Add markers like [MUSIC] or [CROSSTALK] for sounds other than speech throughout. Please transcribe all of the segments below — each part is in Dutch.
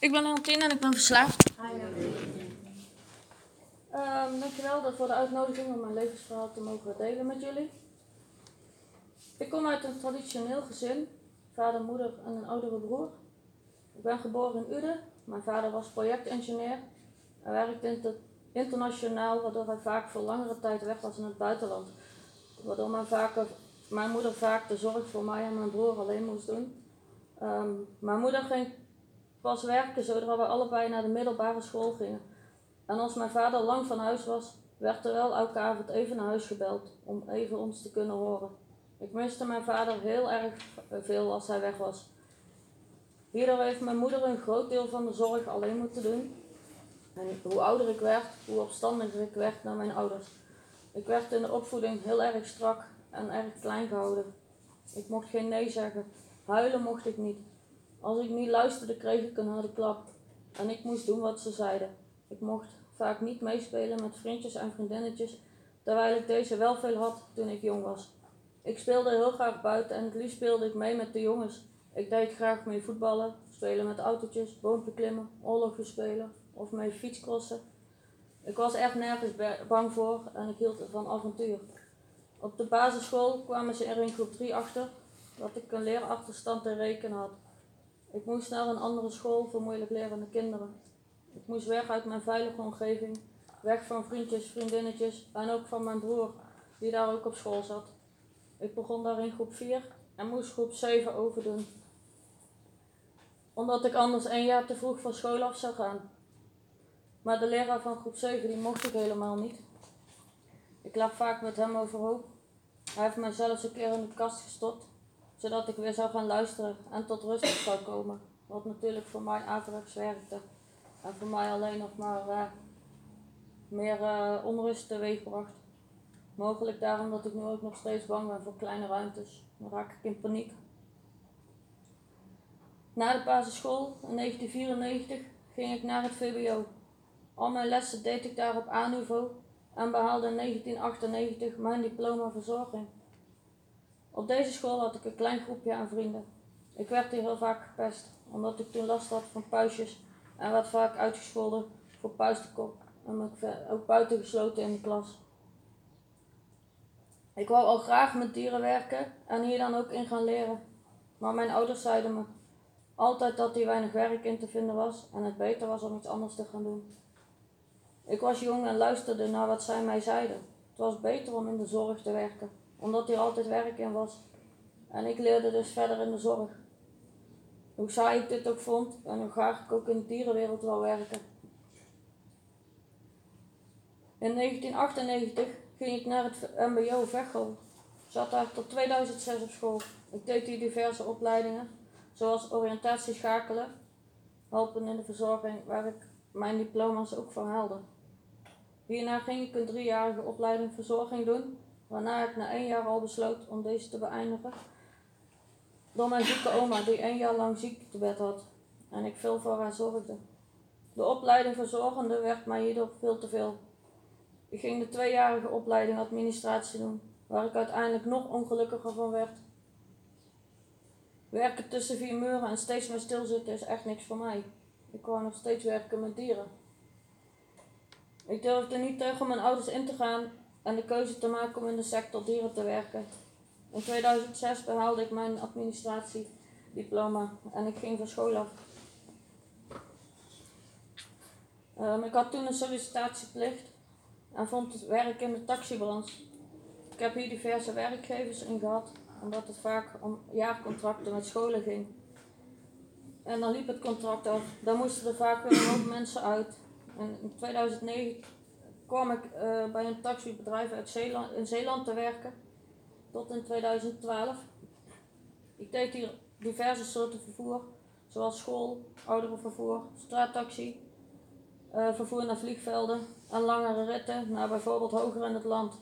Ik ben Leontine en ik ben verslaafd. Um, dankjewel voor de uitnodiging om mijn levensverhaal te mogen delen met jullie. Ik kom uit een traditioneel gezin, vader, moeder en een oudere broer. Ik ben geboren in Uden. Mijn vader was projectingenieur en werkte internationaal, waardoor hij vaak voor langere tijd weg was in het buitenland. Waardoor mijn, vaker, mijn moeder vaak de zorg voor mij en mijn broer alleen moest doen. Um, mijn moeder ging pas werken zodra we allebei naar de middelbare school gingen. En als mijn vader lang van huis was, werd er wel elke avond even naar huis gebeld om even ons te kunnen horen. Ik miste mijn vader heel erg veel als hij weg was. Hierdoor heeft mijn moeder een groot deel van de zorg alleen moeten doen. En hoe ouder ik werd, hoe opstandiger ik werd naar mijn ouders. Ik werd in de opvoeding heel erg strak en erg klein gehouden. Ik mocht geen nee zeggen. Huilen mocht ik niet. Als ik niet luisterde, kreeg ik een harde klap. En ik moest doen wat ze zeiden. Ik mocht vaak niet meespelen met vriendjes en vriendinnetjes, terwijl ik deze wel veel had toen ik jong was. Ik speelde heel graag buiten en het liefst speelde ik mee met de jongens. Ik deed graag mee voetballen, spelen met autootjes, boompje klimmen, oorlogjes spelen of mee fietscrossen. Ik was echt nergens bang voor en ik hield van avontuur. Op de basisschool kwamen ze er in groep 3 achter dat ik een leerachterstand te rekenen had. Ik moest naar een andere school voor moeilijk lerende kinderen. Ik moest weg uit mijn veilige omgeving, weg van vriendjes, vriendinnetjes en ook van mijn broer, die daar ook op school zat. Ik begon daar in groep 4 en moest groep 7 overdoen. Omdat ik anders één jaar te vroeg van school af zou gaan. Maar de leraar van groep 7 die mocht ik helemaal niet. Ik lag vaak met hem overhoop. Hij heeft mij zelfs een keer in de kast gestopt zodat ik weer zou gaan luisteren en tot rust zou komen. Wat natuurlijk voor mij averechts werkte. En voor mij alleen nog maar uh, meer uh, onrust teweegbracht. Mogelijk daarom dat ik nu ook nog steeds bang ben voor kleine ruimtes. Dan raak ik in paniek. Na de basisschool in 1994 ging ik naar het VBO. Al mijn lessen deed ik daar op A-niveau en behaalde in 1998 mijn diploma verzorging. Op deze school had ik een klein groepje aan vrienden. Ik werd hier heel vaak gepest, omdat ik toen last had van puistjes en werd vaak uitgescholden voor puistenkop en ook buiten gesloten in de klas. Ik wou al graag met dieren werken en hier dan ook in gaan leren, maar mijn ouders zeiden me altijd dat hier weinig werk in te vinden was en het beter was om iets anders te gaan doen. Ik was jong en luisterde naar wat zij mij zeiden. Het was beter om in de zorg te werken omdat hier altijd werk in was. En ik leerde dus verder in de zorg. Hoe saai ik dit ook vond en hoe graag ik ook in de dierenwereld wil werken. In 1998 ging ik naar het MBO Veghel. Zat daar tot 2006 op school. Ik deed hier diverse opleidingen, zoals oriëntatie schakelen, helpen in de verzorging, waar ik mijn diploma's ook van haalde. Hierna ging ik een driejarige opleiding verzorging doen waarna ik na één jaar al besloot om deze te beëindigen. Door mijn zieke oma, die één jaar lang ziektebed had en ik veel voor haar zorgde. De opleiding verzorgende werd mij hierdoor veel te veel. Ik ging de tweejarige opleiding administratie doen, waar ik uiteindelijk nog ongelukkiger van werd. Werken tussen vier muren en steeds meer stilzitten is echt niks voor mij. Ik wou nog steeds werken met dieren. Ik durfde niet tegen mijn ouders in te gaan en de keuze te maken om in de sector dieren te werken. In 2006 behaalde ik mijn administratiediploma en ik ging van school af. Um, ik had toen een sollicitatieplicht en vond het werk in de taxibranche. Ik heb hier diverse werkgevers in gehad, omdat het vaak om jaarcontracten met scholen ging. En dan liep het contract af. Dan moesten er vaak weer een mensen uit. En in 2009 kwam ik uh, bij een taxibedrijf uit Zeeland, in Zeeland te werken. Tot in 2012. Ik deed hier diverse soorten vervoer. Zoals school, ouderenvervoer, straattaxi, uh, vervoer naar vliegvelden en langere ritten naar bijvoorbeeld hoger in het land.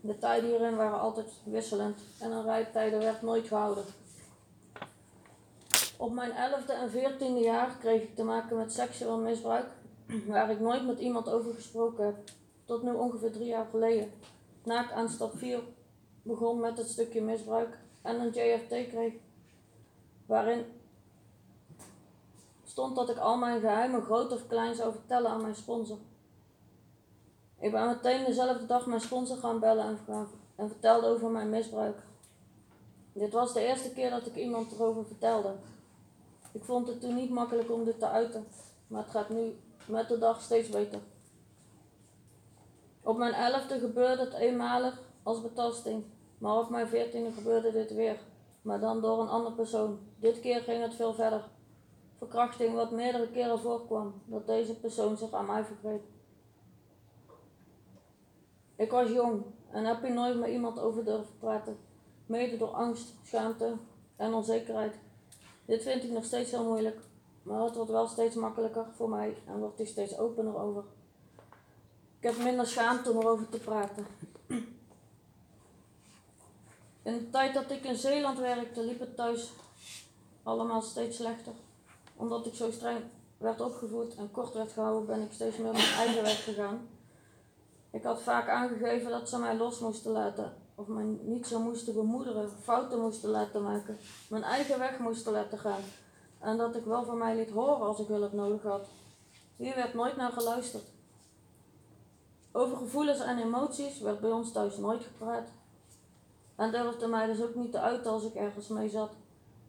De tijden hierin waren altijd wisselend en een rijtijden werd nooit gehouden. Op mijn 11e en 14e jaar kreeg ik te maken met seksueel misbruik [CLEARS THROAT] waar ik nooit met iemand over gesproken heb, tot nu ongeveer drie jaar geleden. Na ik aan stap 4 begon met het stukje misbruik en een JFT kreeg, waarin stond dat ik al mijn geheimen groot of klein zou vertellen aan mijn sponsor. Ik ben meteen dezelfde dag mijn sponsor gaan bellen en, en vertelde over mijn misbruik. Dit was de eerste keer dat ik iemand erover vertelde. Ik vond het toen niet makkelijk om dit te uiten, maar het gaat nu met de dag steeds beter. Op mijn elfde gebeurde het eenmalig als betasting, maar op mijn veertiende gebeurde dit weer, maar dan door een andere persoon. Dit keer ging het veel verder. Verkrachting wat meerdere keren voorkwam, dat deze persoon zich aan mij vergreep. Ik was jong en heb hier nooit met iemand over durven praten, mede door angst, schaamte en onzekerheid. Dit vind ik nog steeds heel moeilijk, maar het wordt wel steeds makkelijker voor mij en wordt er steeds opener over. Ik heb minder schaamte om erover te praten. [CLEARS THROAT] In de tijd dat ik in Zeeland werkte, liep het thuis allemaal steeds slechter. Omdat ik zo streng werd opgevoed en kort werd gehouden, ben ik steeds meer mijn eigen weg gegaan. Ik had vaak aangegeven dat ze mij los moesten laten, of mij niet zo moesten bemoederen, fouten moesten laten maken, mijn eigen weg moesten laten gaan. En dat ik wel van mij liet horen als ik hulp nodig had. Hier werd nooit naar geluisterd. Over gevoelens en emoties werd bij ons thuis nooit gepraat. En durfde mij dus ook niet te uiten als ik ergens mee zat.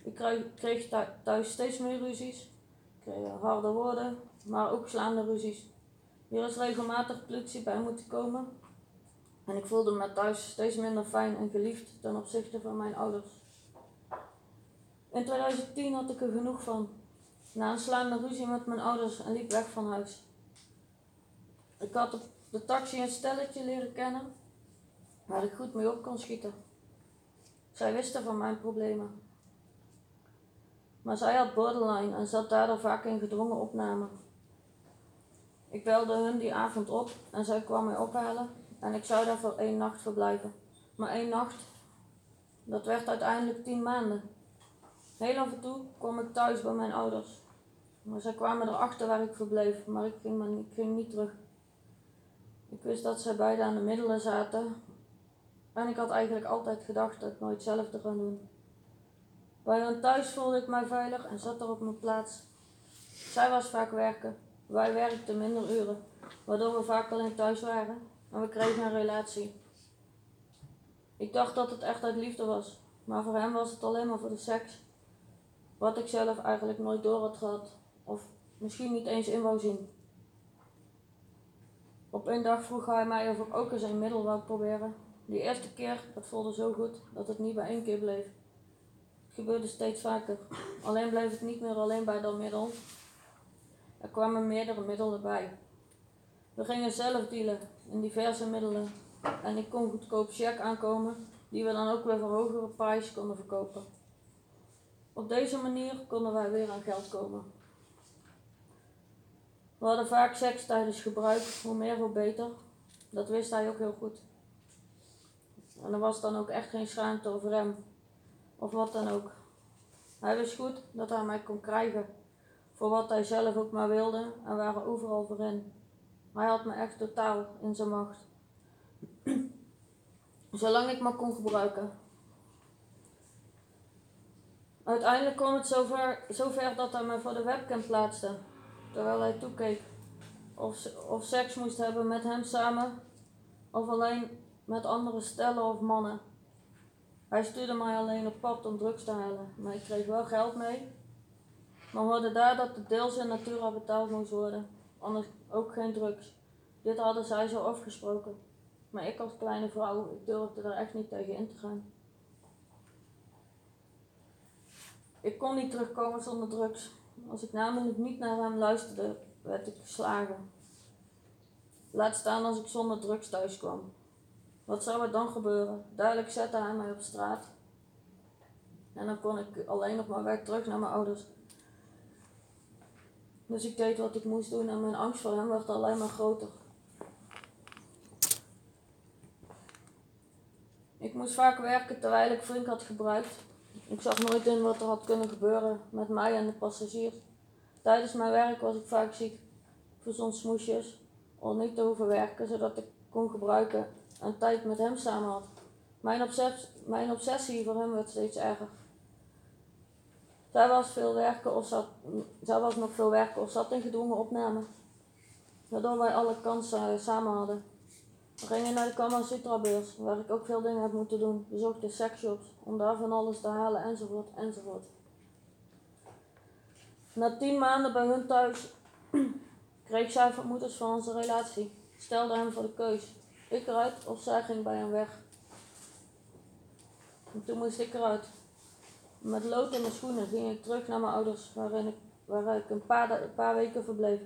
Ik kreeg thuis steeds meer ruzies. Ik kreeg harde woorden, maar ook slaande ruzies. Hier is regelmatig politie bij moeten komen. En ik voelde me thuis steeds minder fijn en geliefd ten opzichte van mijn ouders. In 2010 had ik er genoeg van. Na een slaande ruzie met mijn ouders en liep weg van huis. Ik had op de taxi een stelletje leren kennen waar ik goed mee op kon schieten. Zij wisten van mijn problemen. Maar zij had borderline en zat daardoor vaak in gedwongen opname. Ik belde hun die avond op en zij kwam mij ophalen en ik zou daar voor één nacht verblijven. Maar één nacht, dat werd uiteindelijk tien maanden. Heel af en toe kwam ik thuis bij mijn ouders. Maar zij kwamen erachter waar ik verbleef, maar ik ging, maar, ik ging niet terug. Ik wist dat zij beide aan de middelen zaten. En ik had eigenlijk altijd gedacht dat ik nooit zelf te gaan doen. Bij hen thuis voelde ik mij veilig en zat er op mijn plaats. Zij was vaak werken. Wij werkten minder uren, waardoor we vaak alleen thuis waren en we kregen een relatie. Ik dacht dat het echt uit liefde was, maar voor hem was het alleen maar voor de seks. Wat ik zelf eigenlijk nooit door had gehad, of misschien niet eens in wou zien. Op een dag vroeg hij mij of ik ook eens een middel wou proberen. Die eerste keer, dat voelde zo goed dat het niet bij één keer bleef. Het gebeurde steeds vaker. Alleen bleef het niet meer alleen bij dat middel. Er kwamen meerdere middelen bij. We gingen zelf dealen in diverse middelen. En ik kon goedkoop check aankomen, die we dan ook weer voor hogere prijs konden verkopen. Op deze manier konden wij weer aan geld komen. We hadden vaak seks tijdens gebruik, hoe meer hoe beter. Dat wist hij ook heel goed. En er was dan ook echt geen schaamte over hem, of wat dan ook. Hij wist goed dat hij mij kon krijgen, voor wat hij zelf ook maar wilde, en waren overal voor in. Hij had me echt totaal in zijn macht. [CLEARS THROAT] Zolang ik maar kon gebruiken. Uiteindelijk kwam het zover, zover dat hij me voor de webcam plaatste terwijl hij toekeek. Of, of seks moest hebben met hem samen, of alleen met andere stellen of mannen. Hij stuurde mij alleen op pad om drugs te halen, maar ik kreeg wel geld mee. Maar we hoorden daar dat de deels in natura betaald moest worden, anders ook geen drugs. Dit hadden zij zo afgesproken. Maar ik als kleine vrouw, ik durfde er echt niet tegen in te gaan. Ik kon niet terugkomen zonder drugs. Als ik namelijk niet naar hem luisterde, werd ik geslagen. Laat staan als ik zonder drugs thuis kwam. Wat zou er dan gebeuren? Duidelijk zette hij mij op straat. En dan kon ik alleen op mijn weg terug naar mijn ouders. Dus ik deed wat ik moest doen en mijn angst voor hem werd alleen maar groter. Ik moest vaak werken terwijl ik flink had gebruikt. Ik zag nooit in wat er had kunnen gebeuren met mij en de passagiers. Tijdens mijn werk was ik vaak ziek. Verzon smoesjes om niet te hoeven werken, zodat ik kon gebruiken en tijd met hem samen had. Mijn, mijn obsessie voor hem werd steeds erger. Zij was veel werken of zat, zij was nog veel werken of zat in gedwongen opname. Waardoor wij alle kansen samen hadden. We gingen naar de Kama Sutra waar ik ook veel dingen heb moeten doen. Bezochten sexshops om daar van alles te halen enzovoort enzovoort. Na tien maanden bij hun thuis [CLEARS THROAT] kreeg zij vermoedens van onze relatie. Stelde hem voor de keus. Ik eruit of zij ging bij hem weg. En toen moest ik eruit. Met lood in mijn schoenen ging ik terug naar mijn ouders, waarin ik, waar ik een paar, een paar weken verbleef.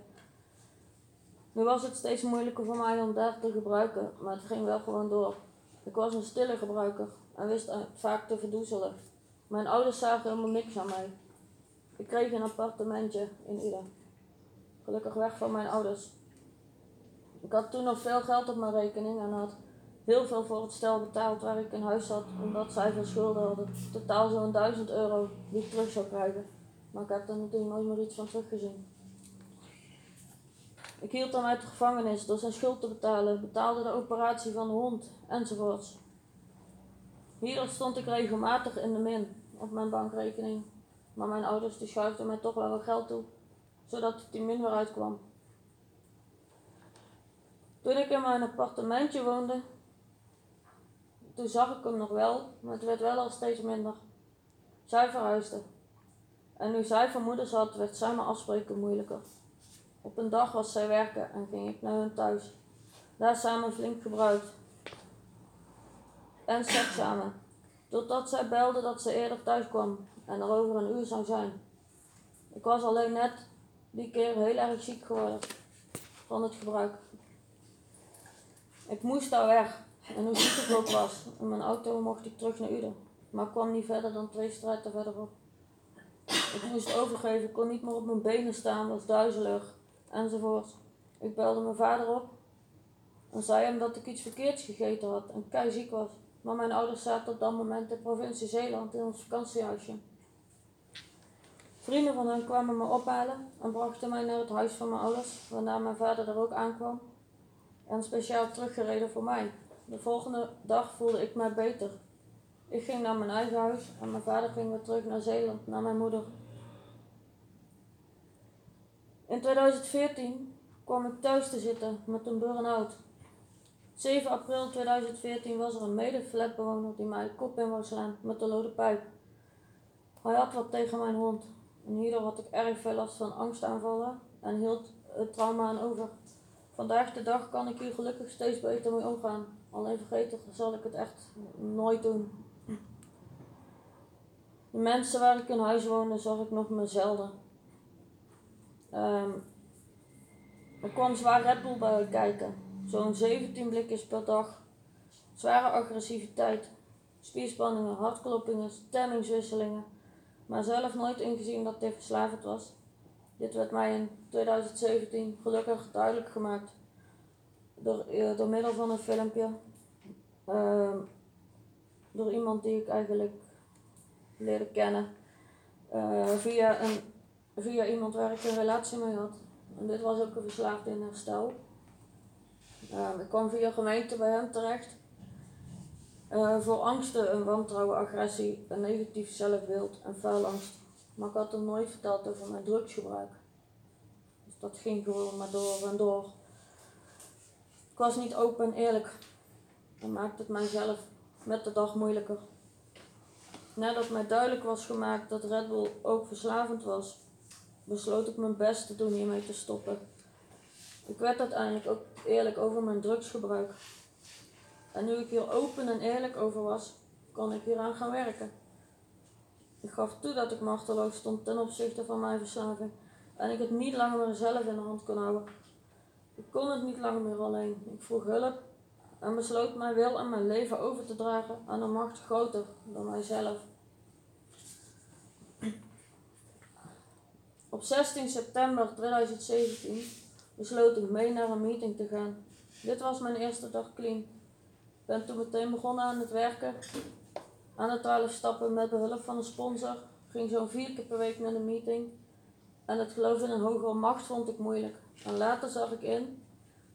Nu was het steeds moeilijker voor mij om daar te gebruiken, maar het ging wel gewoon door. Ik was een stille gebruiker en wist het vaak te verdoezelen. Mijn ouders zagen helemaal niks aan mij. Ik kreeg een appartementje in Ida. Gelukkig weg van mijn ouders. Ik had toen nog veel geld op mijn rekening en had heel veel voor het stel betaald waar ik in huis zat, omdat zij veel schulden hadden. Totaal zo'n 1000 euro die ik terug zou krijgen. Maar ik heb er natuurlijk nooit meer iets van teruggezien. Ik hield hem uit de gevangenis door zijn schuld te betalen, betaalde de operatie van de hond enzovoorts. Hierdoor stond ik regelmatig in de min op mijn bankrekening, maar mijn ouders die schuifden mij toch wel wat geld toe, zodat die min weer uitkwam. Toen ik in mijn appartementje woonde, toen zag ik hem nog wel, maar het werd wel al steeds minder. Zij verhuisde. En nu zij vermoedens had, werd samen afspreken moeilijker. Op een dag was zij werken en ging ik naar hun thuis. Daar samen flink gebruikt. En seks samen. Totdat zij belde dat ze eerder thuis kwam en er over een uur zou zijn. Ik was alleen net die keer heel erg ziek geworden van het gebruik. Ik moest daar weg en hoe ziek ik ook was. In mijn auto mocht ik terug naar Uden, maar kwam niet verder dan twee straten verderop. Ik moest overgeven, kon niet meer op mijn benen staan, was duizelig enzovoort. Ik belde mijn vader op en zei hem dat ik iets verkeerds gegeten had en kei ziek was. Maar mijn ouders zaten op dat moment in de provincie Zeeland in ons vakantiehuisje. Vrienden van hen kwamen me ophalen en brachten mij naar het huis van mijn ouders, waarna mijn vader er ook aankwam en speciaal teruggereden voor mij. De volgende dag voelde ik mij beter. Ik ging naar mijn eigen huis en mijn vader ging weer terug naar Zeeland, naar mijn moeder. In 2014 kwam ik thuis te zitten met een burn-out. 7 april 2014 was er een mede-flatbewoner die mij kop in wou slaan met de lode pijp. Hij had wat tegen mijn hond en hierdoor had ik erg veel last van angstaanvallen en hield het trauma aan over. Vandaag de dag kan ik hier gelukkig steeds beter mee omgaan. Alleen vergeten zal ik het echt nooit doen. De mensen waar ik in huis woonde zag ik nog maar zelden. Um, er kwam zwaar Red Bull bij kijken. Zo'n 17 blikjes per dag. Zware agressiviteit. Spierspanningen, hartkloppingen, stemmingswisselingen. Maar zelf nooit ingezien dat dit verslavend was. Dit werd mij in 2017 gelukkig duidelijk gemaakt. Door, eh, door middel van een filmpje. Uh, door iemand die ik eigenlijk leerde kennen. Uh, via, een, via iemand waar ik een relatie mee had. En dit was ook een verslaafde in herstel. Uh, ik kwam via gemeente bij hem terecht. Uh, voor angsten, een wantrouwen, agressie, een negatief zelfbeeld en faalangst. Maar ik had hem nooit verteld over mijn drugsgebruik. Dus dat ging gewoon maar door en door. Ik was niet open en eerlijk. Dat maakte het mijzelf met de dag moeilijker. Nadat mij duidelijk was gemaakt dat Red Bull ook verslavend was, besloot ik mijn best te doen hiermee te stoppen. Ik werd uiteindelijk ook eerlijk over mijn drugsgebruik. En nu ik hier open en eerlijk over was, kon ik hieraan gaan werken. Ik gaf toe dat ik machteloos stond ten opzichte van mijn verslaving en ik het niet langer zelf in de hand kon houden. Ik kon het niet langer meer alleen. Ik vroeg hulp en besloot mijn wil en mijn leven over te dragen aan een macht groter dan mijzelf. Op 16 september 2017 besloot ik mee naar een meeting te gaan. Dit was mijn eerste dag clean. Ik ben toen meteen begonnen aan het werken, aan de 12 stappen met behulp van een sponsor. Ging zo'n vier keer per week naar de meeting. En het geloof in een hogere macht vond ik moeilijk. En later zag ik in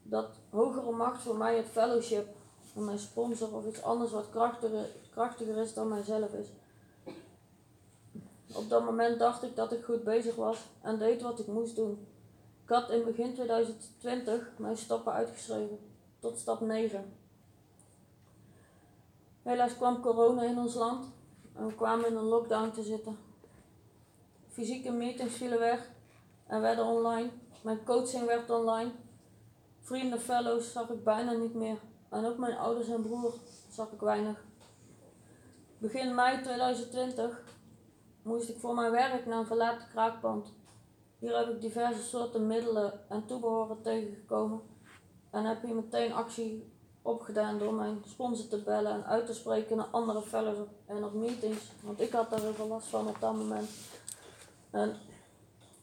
dat hogere macht voor mij het fellowship van mijn sponsor of iets anders wat krachtiger, krachtiger is dan mijzelf is. Op dat moment dacht ik dat ik goed bezig was en deed wat ik moest doen. Ik had in begin 2020 mijn stappen uitgeschreven, tot stap 9. Helaas kwam corona in ons land en we kwamen in een lockdown te zitten. Fysieke meetings vielen weg en werden online. Mijn coaching werd online. Vrienden, fellows zag ik bijna niet meer. En ook mijn ouders en broer zag ik weinig. Begin mei 2020 moest ik voor mijn werk naar een verlaten kraakpand. Hier heb ik diverse soorten middelen en toebehoren tegengekomen. En heb hier meteen actie opgedaan door mijn sponsor te bellen en uit te spreken naar andere fellows en op meetings. Want ik had daar heel veel last van op dat moment. En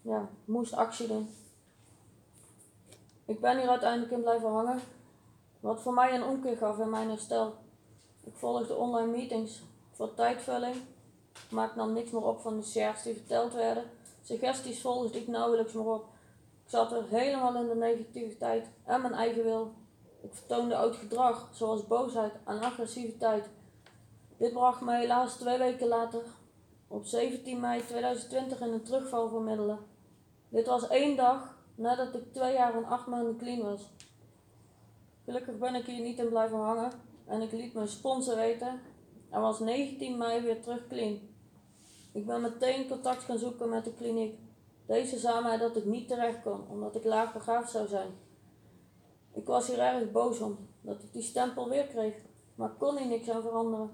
ja, moest actie doen. Ik ben hier uiteindelijk in blijven hangen. Wat voor mij een omkeer gaf in mijn herstel. Ik volgde online meetings voor tijdvulling. Maar ik nam niks meer op van de shares die verteld werden. Suggesties volgde ik nauwelijks meer op. Ik zat er helemaal in de negativiteit en mijn eigen wil. Ik vertoonde oud gedrag, zoals boosheid en agressiviteit. Dit bracht me helaas twee weken later, op 17 mei 2020, in een terugval voor middelen. Dit was één dag nadat ik twee jaar en acht maanden clean was. Gelukkig ben ik hier niet in blijven hangen en ik liet mijn sponsor weten en was 19 mei weer terug clean. Ik ben meteen contact gaan zoeken met de kliniek. Deze zei mij dat ik niet terecht kon, omdat ik laag begaafd zou zijn. Ik was hier erg boos om, dat ik die stempel weer kreeg, maar kon hier niks aan veranderen.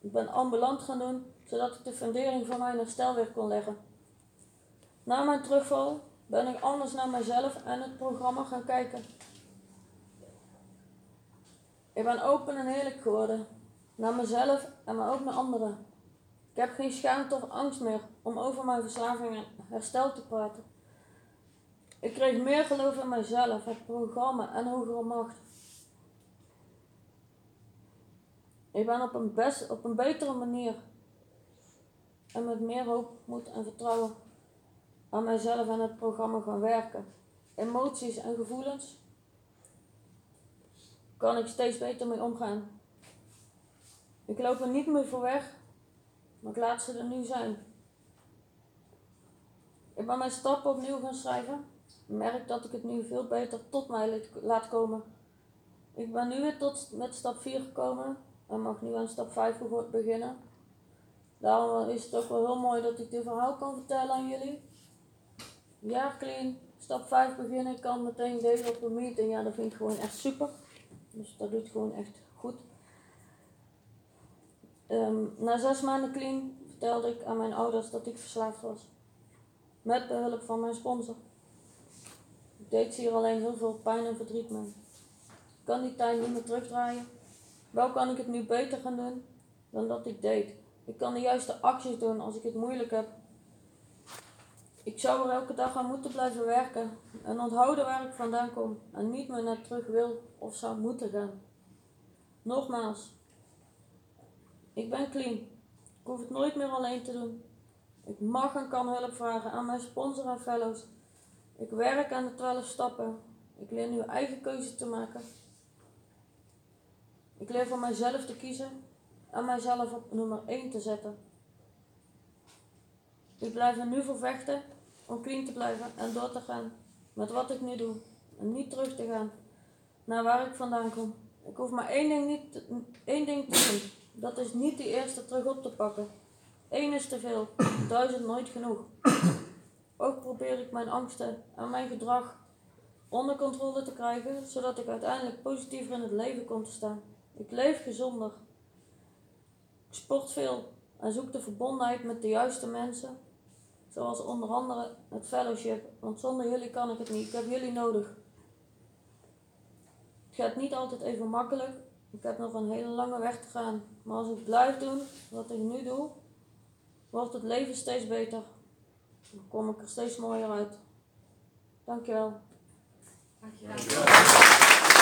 Ik ben ambulant gaan doen, zodat ik de fundering voor mijn herstel weer kon leggen. Na mijn terugval ben ik anders naar mezelf en het programma gaan kijken. Ik ben open en eerlijk geworden, naar mezelf en maar ook naar anderen. Ik heb geen schaamte of angst meer om over mijn verslaving en herstel te praten. Ik kreeg meer geloof in mezelf, het programma en hogere macht. Ik ben op een, best, op een betere manier en met meer hoop, moed en vertrouwen aan mijzelf en het programma gaan werken. Emoties en gevoelens kan ik steeds beter mee omgaan. Ik loop er niet meer voor weg, maar ik laat ze er nu zijn. Ik ben mijn stappen opnieuw gaan schrijven. Ik merk dat ik het nu veel beter tot mij laat komen. Ik ben nu weer tot met stap 4 gekomen en mag nu aan stap 5 beginnen. Daarom is het ook wel heel mooi dat ik dit verhaal kan vertellen aan jullie. Ja, clean. Stap 5 beginnen. Ik kan meteen delen op een meeting. Ja, dat vind ik gewoon echt super. Dus dat doet gewoon echt goed. Um, na zes maanden clean vertelde ik aan mijn ouders dat ik verslaafd was. Met behulp van mijn sponsor. Ik deed hier alleen heel veel pijn en verdriet mee. Ik kan die tijd niet meer terugdraaien. Wel kan ik het nu beter gaan doen dan dat ik deed. Ik kan de juiste acties doen als ik het moeilijk heb. Ik zou er elke dag aan moeten blijven werken en onthouden waar ik vandaan kom en niet meer naar terug wil of zou moeten gaan. Nogmaals, ik ben clean. Ik hoef het nooit meer alleen te doen. Ik mag en kan hulp vragen aan mijn sponsor en fellows. Ik werk aan de 12 stappen. Ik leer nu eigen keuze te maken. Ik leer voor mijzelf te kiezen en mijzelf op nummer 1 te zetten. Ik blijf er nu voor vechten om clean te blijven en door te gaan met wat ik nu doe. En niet terug te gaan naar waar ik vandaan kom. Ik hoef maar één ding, niet één ding te doen. Dat is niet die eerste terug op te pakken. Eén is te veel, [COUGHS] duizend nooit genoeg. Ook probeer ik mijn angsten en mijn gedrag onder controle te krijgen, zodat ik uiteindelijk positiever in het leven kom te staan. Ik leef gezonder. Ik sport veel en zoek de verbondenheid met de juiste mensen, zoals onder andere het fellowship, want zonder jullie kan ik het niet. Ik heb jullie nodig. Het gaat niet altijd even makkelijk. Ik heb nog een hele lange weg te gaan. Maar als ik blijf doen wat ik nu doe, wordt het leven steeds beter. Dan kom ik er steeds mooier uit. Dankjewel. Dankjewel.